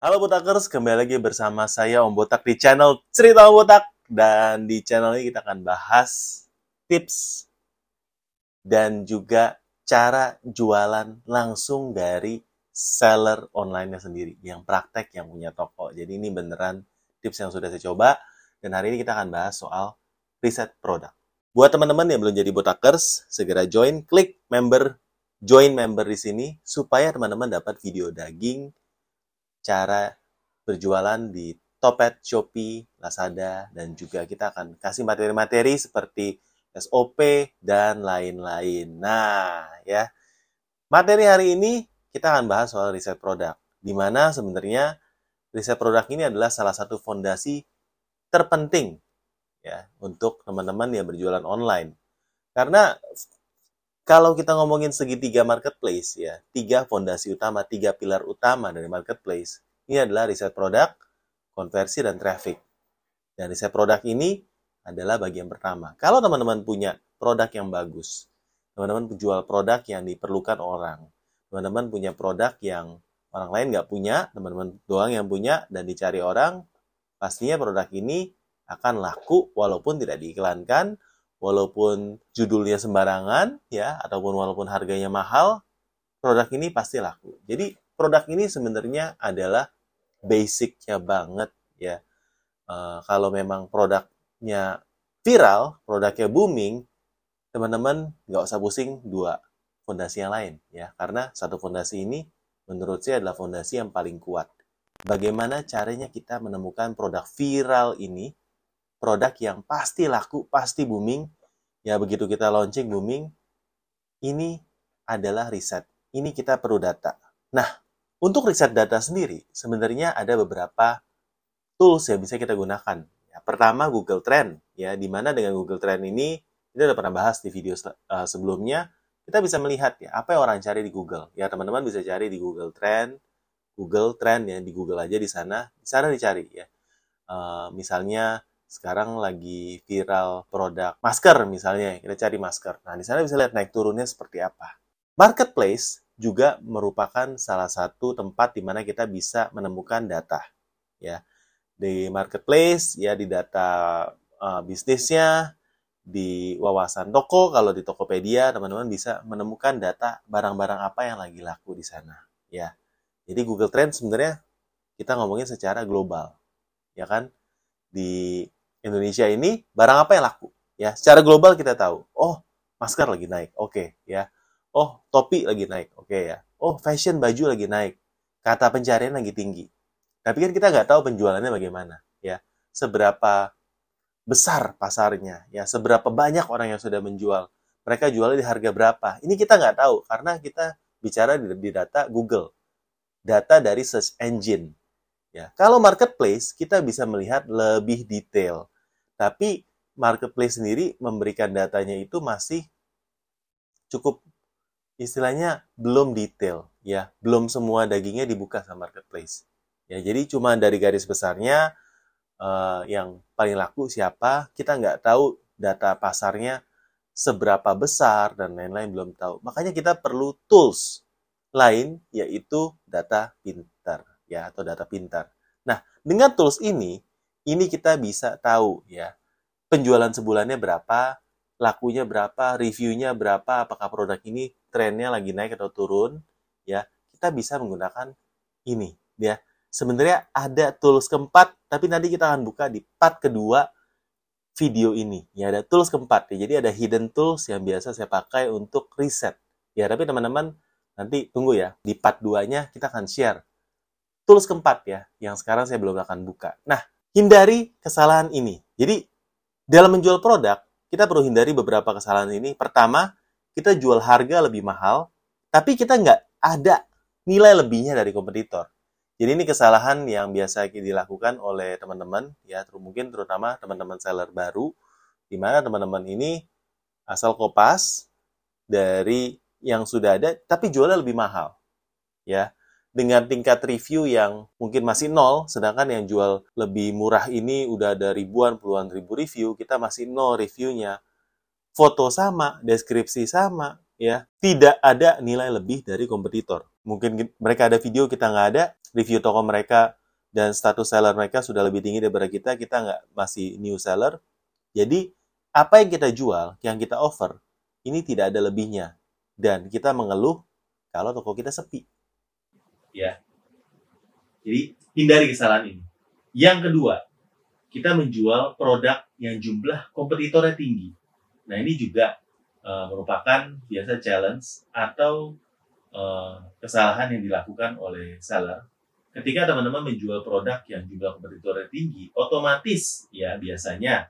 Halo Botakers, kembali lagi bersama saya Om Botak di channel Cerita Om Botak. Dan di channel ini kita akan bahas tips dan juga cara jualan langsung dari seller online-nya sendiri. Yang praktek, yang punya toko. Jadi ini beneran tips yang sudah saya coba. Dan hari ini kita akan bahas soal riset produk. Buat teman-teman yang belum jadi Botakers, segera join, klik member, join member di sini, supaya teman-teman dapat video daging, cara berjualan di Topet, Shopee, Lazada, dan juga kita akan kasih materi-materi seperti SOP dan lain-lain. Nah, ya. Materi hari ini kita akan bahas soal riset produk. Di mana sebenarnya riset produk ini adalah salah satu fondasi terpenting ya untuk teman-teman yang berjualan online. Karena kalau kita ngomongin segitiga marketplace ya, tiga fondasi utama, tiga pilar utama dari marketplace ini adalah riset produk, konversi, dan traffic. Dan riset produk ini adalah bagian pertama. Kalau teman-teman punya produk yang bagus, teman-teman jual produk yang diperlukan orang, teman-teman punya produk yang orang lain nggak punya, teman-teman doang yang punya, dan dicari orang, pastinya produk ini akan laku walaupun tidak diiklankan, walaupun judulnya sembarangan, ya, ataupun walaupun harganya mahal, produk ini pasti laku. Jadi produk ini sebenarnya adalah basicnya banget ya. Uh, kalau memang produknya viral, produknya booming, teman-teman nggak usah pusing dua fondasi yang lain ya, karena satu fondasi ini menurut saya adalah fondasi yang paling kuat. Bagaimana caranya kita menemukan produk viral ini, produk yang pasti laku, pasti booming, ya begitu kita launching booming, ini adalah riset. Ini kita perlu data. Nah, untuk riset data sendiri, sebenarnya ada beberapa tools yang bisa kita gunakan. Ya, pertama, Google Trend. Ya, di mana dengan Google Trend ini, kita udah pernah bahas di video uh, sebelumnya, kita bisa melihat ya apa yang orang cari di Google. Ya, teman-teman bisa cari di Google Trend, Google Trend ya, di Google aja di sana, di sana dicari ya. Uh, misalnya sekarang lagi viral produk masker misalnya, kita cari masker. Nah, di sana bisa lihat naik turunnya seperti apa. Marketplace juga merupakan salah satu tempat di mana kita bisa menemukan data ya di marketplace ya di data uh, bisnisnya di wawasan toko kalau di Tokopedia teman-teman bisa menemukan data barang-barang apa yang lagi laku di sana ya jadi Google Trends sebenarnya kita ngomongin secara global ya kan di Indonesia ini barang apa yang laku ya secara global kita tahu oh masker lagi naik oke okay, ya Oh, topi lagi naik. Oke okay, ya. Oh, fashion baju lagi naik. Kata pencarian lagi tinggi. Tapi kan kita nggak tahu penjualannya bagaimana. ya. Seberapa besar pasarnya. ya Seberapa banyak orang yang sudah menjual. Mereka jualnya di harga berapa. Ini kita nggak tahu. Karena kita bicara di, di data Google. Data dari search engine. Ya, kalau marketplace kita bisa melihat lebih detail. Tapi marketplace sendiri memberikan datanya itu masih cukup istilahnya belum detail ya. Belum semua dagingnya dibuka sama marketplace. Ya jadi cuma dari garis besarnya uh, yang paling laku siapa kita nggak tahu data pasarnya seberapa besar dan lain-lain belum tahu. Makanya kita perlu tools lain yaitu data pintar ya atau data pintar. Nah dengan tools ini ini kita bisa tahu ya penjualan sebulannya berapa lakunya berapa, reviewnya berapa, apakah produk ini trennya lagi naik atau turun, ya kita bisa menggunakan ini, ya. Sebenarnya ada tools keempat, tapi nanti kita akan buka di part kedua video ini. Ya ada tools keempat, ya. Jadi ada hidden tools yang biasa saya pakai untuk riset. Ya, tapi teman-teman nanti tunggu ya. Di part 2-nya kita akan share tools keempat ya, yang sekarang saya belum akan buka. Nah, hindari kesalahan ini. Jadi, dalam menjual produk, kita perlu hindari beberapa kesalahan ini. Pertama, kita jual harga lebih mahal, tapi kita nggak ada nilai lebihnya dari kompetitor. Jadi ini kesalahan yang biasa dilakukan oleh teman-teman, ya mungkin terutama teman-teman seller baru, di mana teman-teman ini asal kopas dari yang sudah ada, tapi jualnya lebih mahal, ya dengan tingkat review yang mungkin masih nol, sedangkan yang jual lebih murah ini udah ada ribuan, puluhan ribu review, kita masih nol reviewnya. Foto sama, deskripsi sama, ya. Tidak ada nilai lebih dari kompetitor. Mungkin mereka ada video, kita nggak ada, review toko mereka dan status seller mereka sudah lebih tinggi daripada kita, kita nggak masih new seller. Jadi, apa yang kita jual, yang kita offer, ini tidak ada lebihnya. Dan kita mengeluh kalau toko kita sepi. Ya. Jadi, hindari kesalahan ini. Yang kedua, kita menjual produk yang jumlah kompetitornya tinggi. Nah, ini juga uh, merupakan biasa challenge atau uh, kesalahan yang dilakukan oleh seller ketika teman-teman menjual produk yang jumlah kompetitornya tinggi, otomatis ya biasanya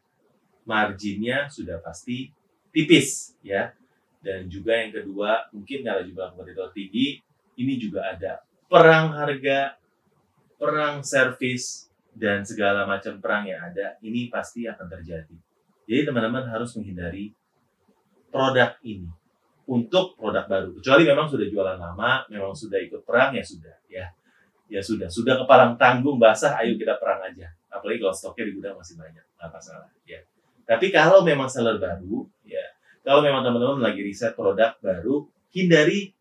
marginnya sudah pasti tipis ya. Dan juga yang kedua, mungkin kalau jumlah kompetitor tinggi, ini juga ada perang harga, perang servis, dan segala macam perang yang ada, ini pasti akan terjadi. Jadi teman-teman harus menghindari produk ini untuk produk baru. Kecuali memang sudah jualan lama, memang sudah ikut perang, ya sudah. ya ya sudah sudah kepalang tanggung basah ayo kita perang aja apalagi kalau stoknya di gudang masih banyak nggak masalah ya tapi kalau memang seller baru ya kalau memang teman-teman lagi riset produk baru hindari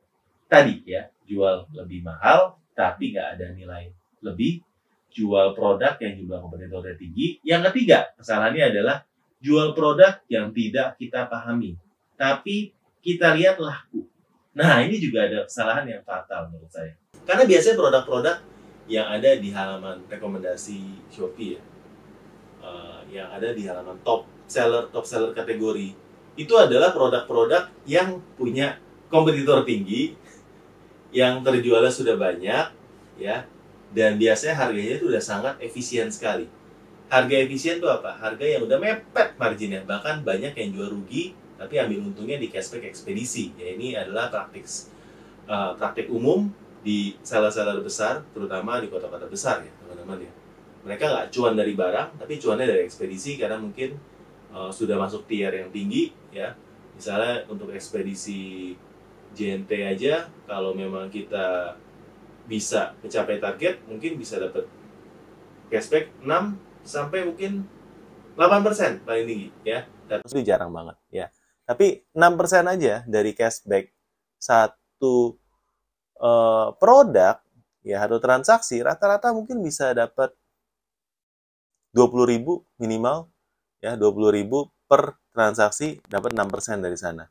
tadi ya jual lebih mahal tapi nggak ada nilai lebih. Jual produk yang jumlah kompetitornya tinggi. Yang ketiga kesalahannya adalah jual produk yang tidak kita pahami. Tapi kita lihat laku. Nah ini juga ada kesalahan yang fatal menurut saya. Karena biasanya produk-produk yang ada di halaman rekomendasi Shopee ya, uh, yang ada di halaman top seller top seller kategori itu adalah produk-produk yang punya kompetitor tinggi, yang terjualnya sudah banyak, ya, dan biasanya harganya itu udah sangat efisien sekali. Harga efisien itu apa? Harga yang udah mepet marginnya, bahkan banyak yang jual rugi tapi ambil untungnya di cashback ekspedisi. Ya ini adalah praktik uh, praktik umum di seller-seller besar, terutama di kota-kota besar ya teman-teman ya. Mereka nggak cuan dari barang, tapi cuannya dari ekspedisi karena mungkin uh, sudah masuk tier yang tinggi ya. Misalnya untuk ekspedisi JNT aja, kalau memang kita bisa mencapai target, mungkin bisa dapat cashback 6 sampai mungkin 8% paling tinggi ya. Dan itu jarang banget ya. Tapi 6% aja dari cashback satu uh, produk ya atau transaksi rata-rata mungkin bisa dapat 20.000 minimal ya 20.000 per transaksi dapat 6% dari sana.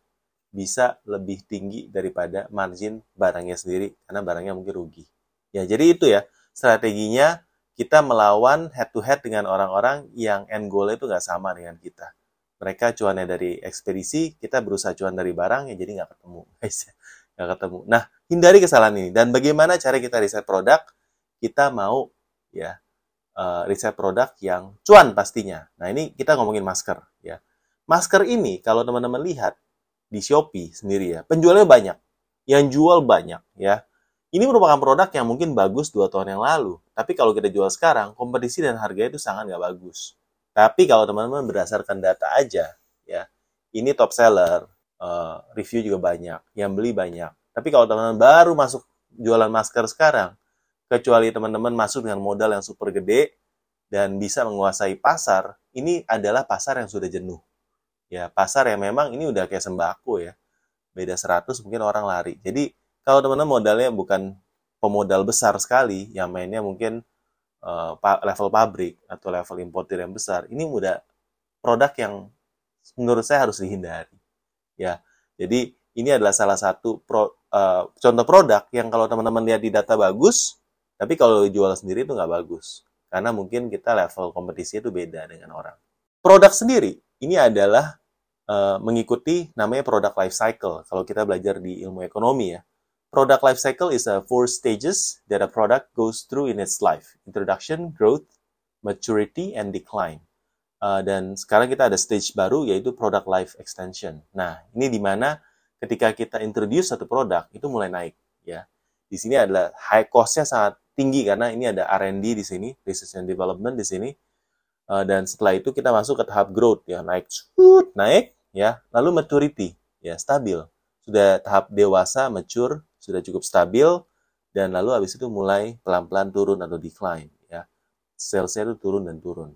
Bisa lebih tinggi daripada margin barangnya sendiri karena barangnya mungkin rugi. Ya, jadi itu ya strateginya kita melawan head to head dengan orang-orang yang end goal itu nggak sama dengan kita. Mereka cuannya dari ekspedisi, kita berusaha cuan dari barang ya jadi nggak ketemu, guys nggak ketemu. Nah, hindari kesalahan ini. Dan bagaimana cara kita riset produk? Kita mau ya uh, riset produk yang cuan pastinya. Nah, ini kita ngomongin masker ya. Masker ini kalau teman-teman lihat di Shopee sendiri ya, penjualnya banyak. Yang jual banyak ya. Ini merupakan produk yang mungkin bagus dua tahun yang lalu. Tapi kalau kita jual sekarang, kompetisi dan harganya itu sangat nggak bagus. Tapi kalau teman-teman berdasarkan data aja, ya, ini top seller, uh, review juga banyak, yang beli banyak. Tapi kalau teman-teman baru masuk jualan masker sekarang, kecuali teman-teman masuk dengan modal yang super gede dan bisa menguasai pasar, ini adalah pasar yang sudah jenuh. Ya, pasar yang memang ini udah kayak sembako ya. Beda 100 mungkin orang lari. Jadi, kalau teman-teman modalnya bukan pemodal besar sekali, yang mainnya mungkin uh, level pabrik atau level importer yang besar, ini udah produk yang menurut saya harus dihindari ya. Jadi ini adalah salah satu pro, uh, contoh produk yang kalau teman-teman lihat di data bagus, tapi kalau jual sendiri itu nggak bagus. Karena mungkin kita level kompetisi itu beda dengan orang. Produk sendiri, ini adalah uh, mengikuti namanya product life cycle. Kalau kita belajar di ilmu ekonomi ya. Product life cycle is a four stages that a product goes through in its life. Introduction, growth, maturity, and decline. Uh, dan sekarang kita ada stage baru yaitu product life extension. Nah, ini di mana ketika kita introduce satu produk itu mulai naik ya. Di sini adalah high cost-nya sangat tinggi karena ini ada R&D di sini, research and development di sini. Uh, dan setelah itu kita masuk ke tahap growth ya, naik cut, naik ya. Lalu maturity ya, stabil. Sudah tahap dewasa, mature, sudah cukup stabil dan lalu habis itu mulai pelan-pelan turun atau decline ya. Salesnya itu turun dan turun.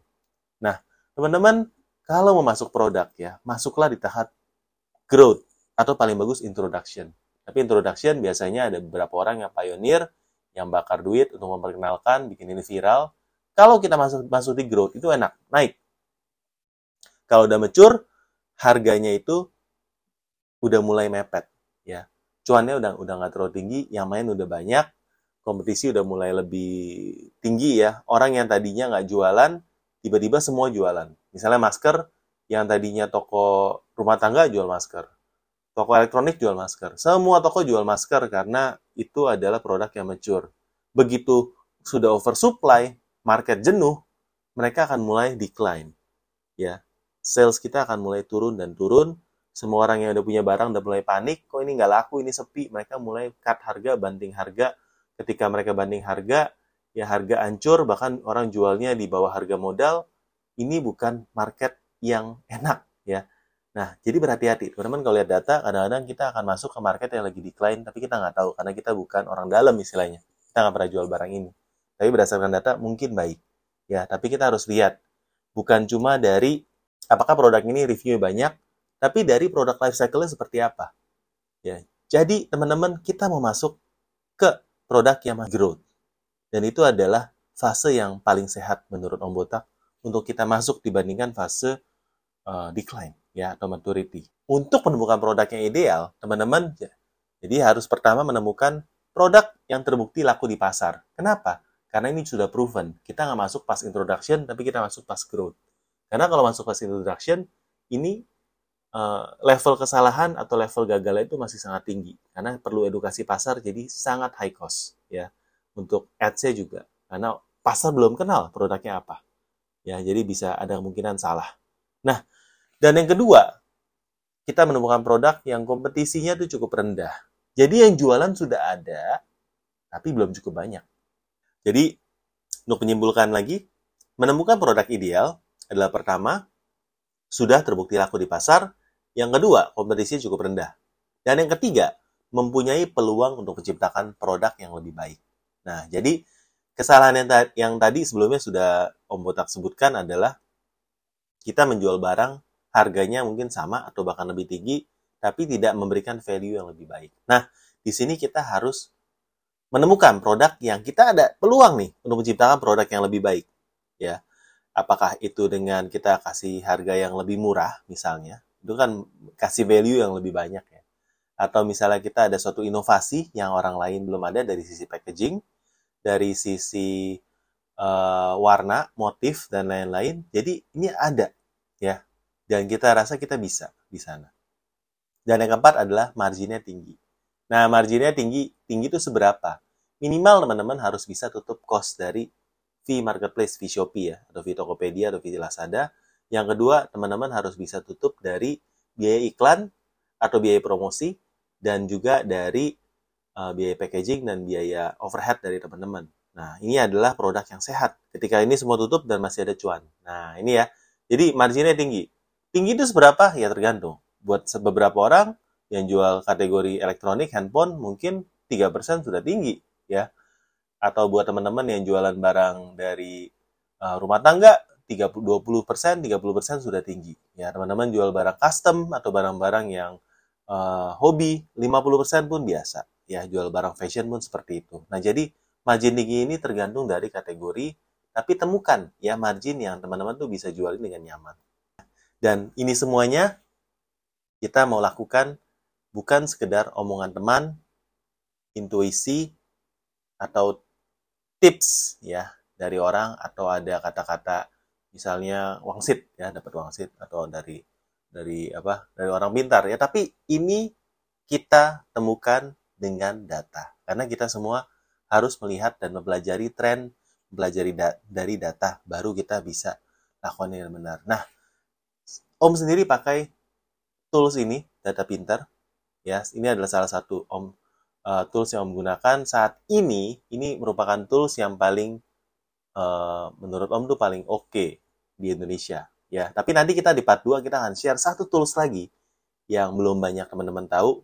Nah, Teman-teman, kalau mau masuk produk ya, masuklah di tahap growth atau paling bagus introduction. Tapi introduction biasanya ada beberapa orang yang pioneer yang bakar duit untuk memperkenalkan, bikin ini viral. Kalau kita masuk masuk di growth itu enak, naik. Kalau udah mature, harganya itu udah mulai mepet, ya. Cuannya udah udah nggak terlalu tinggi, yang main udah banyak, kompetisi udah mulai lebih tinggi ya. Orang yang tadinya nggak jualan, tiba-tiba semua jualan. Misalnya masker, yang tadinya toko rumah tangga jual masker. Toko elektronik jual masker. Semua toko jual masker karena itu adalah produk yang mature. Begitu sudah oversupply, market jenuh, mereka akan mulai decline. Ya, sales kita akan mulai turun dan turun. Semua orang yang udah punya barang udah mulai panik, kok ini nggak laku, ini sepi. Mereka mulai cut harga, banting harga. Ketika mereka banding harga, ya harga hancur, bahkan orang jualnya di bawah harga modal. Ini bukan market yang enak, ya Nah, jadi berhati-hati. Teman-teman kalau lihat data, kadang-kadang kita akan masuk ke market yang lagi decline, tapi kita nggak tahu karena kita bukan orang dalam istilahnya. Kita nggak pernah jual barang ini. Tapi berdasarkan data mungkin baik. Ya, tapi kita harus lihat. Bukan cuma dari apakah produk ini reviewnya banyak, tapi dari produk life cycle-nya seperti apa. Ya, jadi teman-teman kita mau masuk ke produk yang growth. Dan itu adalah fase yang paling sehat menurut Om Botak untuk kita masuk dibandingkan fase uh, decline ya atau maturity. Untuk menemukan produk yang ideal, teman-teman ya, jadi harus pertama menemukan produk yang terbukti laku di pasar. Kenapa? Karena ini sudah proven. Kita nggak masuk pas introduction, tapi kita masuk pas growth. Karena kalau masuk pas introduction, ini uh, level kesalahan atau level gagal itu masih sangat tinggi. Karena perlu edukasi pasar, jadi sangat high cost. ya Untuk ads-nya juga. Karena pasar belum kenal produknya apa. Ya, jadi bisa ada kemungkinan salah. Nah, dan yang kedua, kita menemukan produk yang kompetisinya itu cukup rendah. Jadi yang jualan sudah ada, tapi belum cukup banyak. Jadi, untuk menyimpulkan lagi, menemukan produk ideal adalah pertama, sudah terbukti laku di pasar. Yang kedua, kompetisinya cukup rendah. Dan yang ketiga, mempunyai peluang untuk menciptakan produk yang lebih baik. Nah, jadi kesalahan yang, ta yang tadi sebelumnya sudah Om Botak sebutkan adalah kita menjual barang harganya mungkin sama atau bahkan lebih tinggi, tapi tidak memberikan value yang lebih baik. Nah, di sini kita harus menemukan produk yang kita ada peluang nih untuk menciptakan produk yang lebih baik. Ya, apakah itu dengan kita kasih harga yang lebih murah misalnya, itu kan kasih value yang lebih banyak ya. Atau misalnya kita ada suatu inovasi yang orang lain belum ada dari sisi packaging, dari sisi uh, warna, motif dan lain-lain. Jadi ini ada ya dan kita rasa kita bisa di sana. Dan yang keempat adalah marginnya tinggi. Nah, marginnya tinggi, tinggi itu seberapa? Minimal teman-teman harus bisa tutup cost dari fee marketplace, fee Shopee ya, atau fee Tokopedia, atau fee Lazada. Yang kedua, teman-teman harus bisa tutup dari biaya iklan atau biaya promosi, dan juga dari uh, biaya packaging dan biaya overhead dari teman-teman. Nah, ini adalah produk yang sehat. Ketika ini semua tutup dan masih ada cuan. Nah, ini ya. Jadi marginnya tinggi. Tinggi itu seberapa? Ya tergantung. Buat beberapa orang yang jual kategori elektronik, handphone, mungkin 3% sudah tinggi, ya. Atau buat teman-teman yang jualan barang dari uh, rumah tangga, 30, 20%, 30% sudah tinggi. Ya, teman-teman jual barang custom atau barang-barang yang uh, hobi, 50% pun biasa. Ya, jual barang fashion pun seperti itu. Nah, jadi margin tinggi ini tergantung dari kategori, tapi temukan ya margin yang teman-teman tuh bisa jualin dengan nyaman. Dan ini semuanya kita mau lakukan bukan sekedar omongan teman, intuisi, atau tips ya dari orang atau ada kata-kata misalnya wangsit ya dapat wangsit atau dari dari apa dari orang pintar ya tapi ini kita temukan dengan data karena kita semua harus melihat dan mempelajari tren mempelajari da dari data baru kita bisa lakukan dengan benar nah Om sendiri pakai tools ini, data pinter. Ya, ini adalah salah satu Om uh, tools yang Om gunakan saat ini. Ini merupakan tools yang paling uh, menurut Om tuh paling oke okay di Indonesia. Ya, tapi nanti kita di part 2 kita akan share satu tools lagi yang belum banyak teman-teman tahu.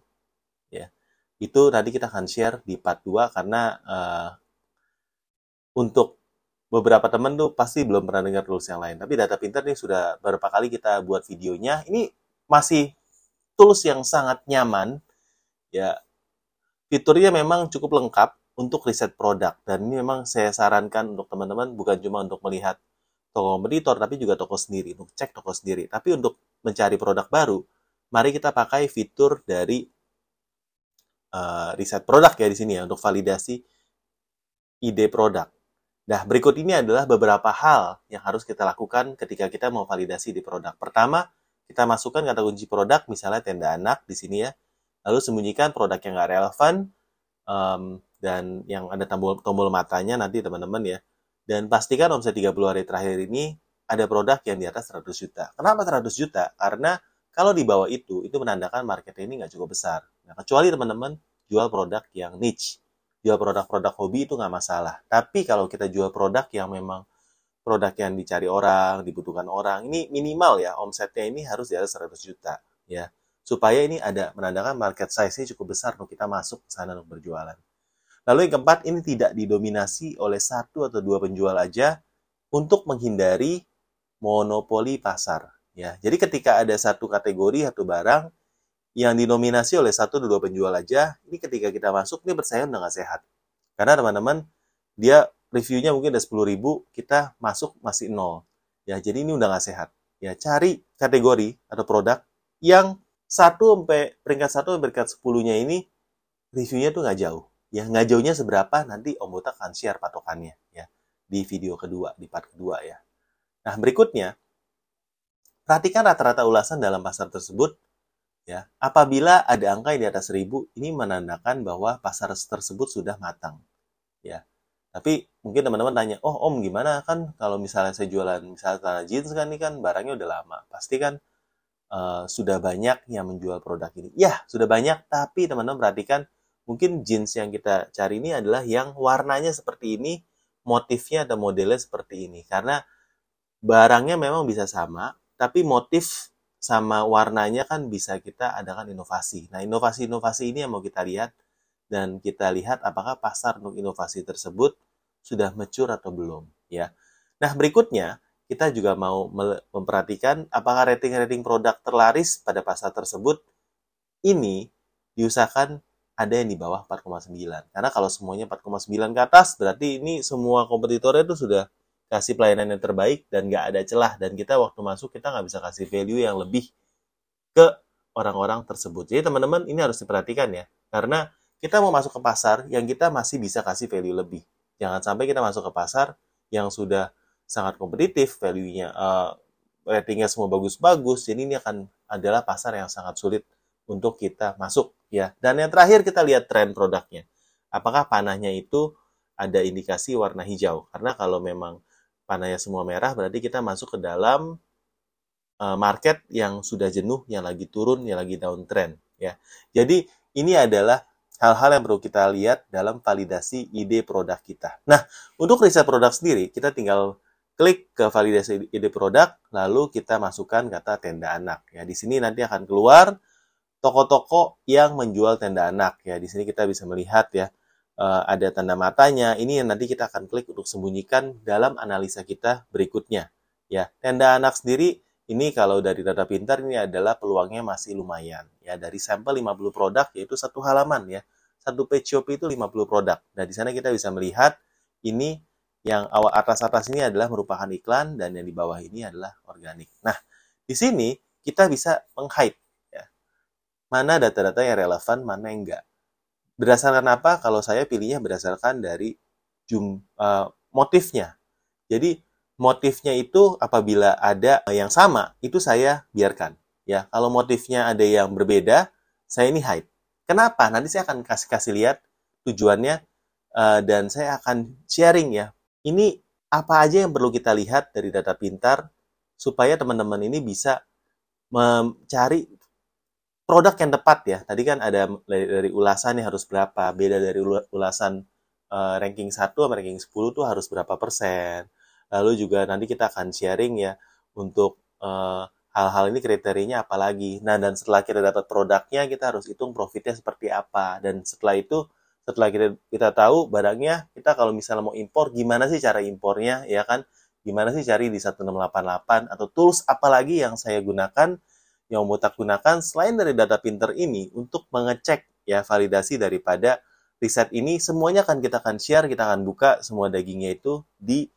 Ya, itu nanti kita akan share di part 2 karena uh, untuk beberapa teman tuh pasti belum pernah dengar tools yang lain. Tapi data pinter nih sudah beberapa kali kita buat videonya. Ini masih tools yang sangat nyaman. Ya, fiturnya memang cukup lengkap untuk riset produk. Dan ini memang saya sarankan untuk teman-teman bukan cuma untuk melihat toko kompetitor, tapi juga toko sendiri, untuk cek toko sendiri. Tapi untuk mencari produk baru, mari kita pakai fitur dari uh, riset produk ya di sini ya, untuk validasi ide produk. Nah, berikut ini adalah beberapa hal yang harus kita lakukan ketika kita mau validasi di produk. Pertama, kita masukkan kata kunci produk, misalnya tenda anak di sini ya. Lalu sembunyikan produk yang nggak relevan, um, dan yang ada tombol, tombol matanya nanti teman-teman ya. Dan pastikan omset 30 hari terakhir ini ada produk yang di atas 100 juta. Kenapa 100 juta? Karena kalau di bawah itu, itu menandakan marketnya ini nggak cukup besar. Nah, kecuali teman-teman jual produk yang niche. Jual produk-produk hobi itu nggak masalah. Tapi kalau kita jual produk yang memang produk yang dicari orang, dibutuhkan orang, ini minimal ya, omsetnya ini harus di atas 100 juta. ya Supaya ini ada menandakan market size-nya cukup besar untuk kita masuk ke sana untuk berjualan. Lalu yang keempat, ini tidak didominasi oleh satu atau dua penjual aja untuk menghindari monopoli pasar. Ya, jadi ketika ada satu kategori atau barang yang dinominasi oleh satu atau dua penjual aja, ini ketika kita masuk ini bersaing dengan sehat. Karena teman-teman dia reviewnya mungkin ada 10 ribu, kita masuk masih nol. Ya, jadi ini udah nggak sehat. Ya, cari kategori atau produk yang satu sampai peringkat satu sampai peringkat sepuluhnya ini reviewnya tuh nggak jauh ya nggak jauhnya seberapa nanti Om Botak akan share patokannya ya di video kedua di part kedua ya nah berikutnya perhatikan rata-rata ulasan dalam pasar tersebut ya apabila ada angka yang di atas 1000 ini menandakan bahwa pasar tersebut sudah matang ya tapi mungkin teman-teman tanya oh om gimana kan kalau misalnya saya jualan misalnya tanah jeans kan ini kan barangnya udah lama pasti kan uh, sudah banyak yang menjual produk ini ya sudah banyak tapi teman-teman perhatikan mungkin jeans yang kita cari ini adalah yang warnanya seperti ini, motifnya atau modelnya seperti ini. Karena barangnya memang bisa sama, tapi motif sama warnanya kan bisa kita adakan inovasi. Nah, inovasi-inovasi ini yang mau kita lihat dan kita lihat apakah pasar untuk inovasi tersebut sudah mature atau belum, ya. Nah, berikutnya kita juga mau memperhatikan apakah rating-rating produk terlaris pada pasar tersebut ini diusahakan ada yang di bawah 4,9. Karena kalau semuanya 4,9 ke atas, berarti ini semua kompetitornya itu sudah kasih pelayanan yang terbaik dan nggak ada celah. Dan kita waktu masuk, kita nggak bisa kasih value yang lebih ke orang-orang tersebut. Jadi teman-teman ini harus diperhatikan ya. Karena kita mau masuk ke pasar yang kita masih bisa kasih value lebih. Jangan sampai kita masuk ke pasar yang sudah sangat kompetitif, value-nya, uh, ratingnya semua bagus-bagus. Jadi ini akan adalah pasar yang sangat sulit untuk kita masuk ya. Dan yang terakhir kita lihat tren produknya. Apakah panahnya itu ada indikasi warna hijau? Karena kalau memang panahnya semua merah berarti kita masuk ke dalam uh, market yang sudah jenuh, yang lagi turun, yang lagi downtrend ya. Jadi ini adalah hal-hal yang perlu kita lihat dalam validasi ide produk kita. Nah, untuk riset produk sendiri, kita tinggal klik ke validasi ide produk, lalu kita masukkan kata tenda anak. Ya, di sini nanti akan keluar toko-toko yang menjual tenda anak ya. Di sini kita bisa melihat ya uh, ada tanda matanya. Ini yang nanti kita akan klik untuk sembunyikan dalam analisa kita berikutnya. Ya, tenda anak sendiri ini kalau dari data pintar ini adalah peluangnya masih lumayan ya dari sampel 50 produk yaitu satu halaman ya. Satu page shop itu 50 produk. Nah, di sana kita bisa melihat ini yang awal atas-atas ini adalah merupakan iklan dan yang di bawah ini adalah organik. Nah, di sini kita bisa meng-hide mana data-data yang relevan, mana yang enggak. Berdasarkan apa? Kalau saya pilihnya berdasarkan dari jum, uh, motifnya. Jadi motifnya itu apabila ada yang sama, itu saya biarkan. Ya, kalau motifnya ada yang berbeda, saya ini hide. Kenapa? Nanti saya akan kasih kasih lihat tujuannya uh, dan saya akan sharing ya. Ini apa aja yang perlu kita lihat dari data pintar supaya teman-teman ini bisa mencari produk yang tepat ya. Tadi kan ada dari ulasan yang harus berapa, beda dari ulasan uh, ranking 1 sama ranking 10 tuh harus berapa persen. Lalu juga nanti kita akan sharing ya untuk eh, hal-hal ini kriterianya apa lagi. Nah, dan setelah kita dapat produknya, kita harus hitung profitnya seperti apa. Dan setelah itu, setelah kita kita tahu barangnya, kita kalau misalnya mau impor, gimana sih cara impornya, ya kan? Gimana sih cari di 1688 atau tools apalagi yang saya gunakan yang mau tak gunakan selain dari data pinter ini untuk mengecek ya validasi daripada riset ini semuanya akan kita akan share, kita akan buka semua dagingnya itu di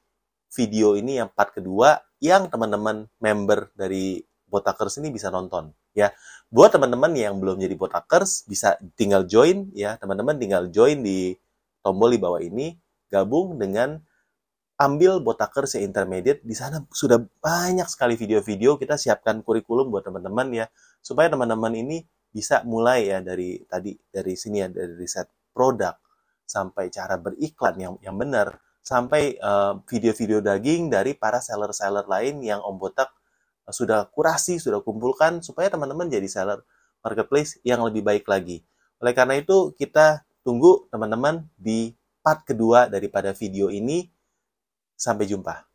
video ini yang part kedua yang teman-teman member dari Botakers ini bisa nonton ya. Buat teman-teman yang belum jadi Botakers bisa tinggal join ya, teman-teman tinggal join di tombol di bawah ini gabung dengan ambil Botakers yang intermediate. Di sana sudah banyak sekali video-video. Kita siapkan kurikulum buat teman-teman ya supaya teman-teman ini bisa mulai ya dari tadi dari sini ya dari riset produk sampai cara beriklan yang yang benar sampai eh, video-video uh, daging dari para seller-seller lain yang Om Botak uh, sudah kurasi, sudah kumpulkan supaya teman-teman jadi seller marketplace yang lebih baik lagi. Oleh karena itu, kita tunggu teman-teman di part kedua daripada video ini. Sampai jumpa.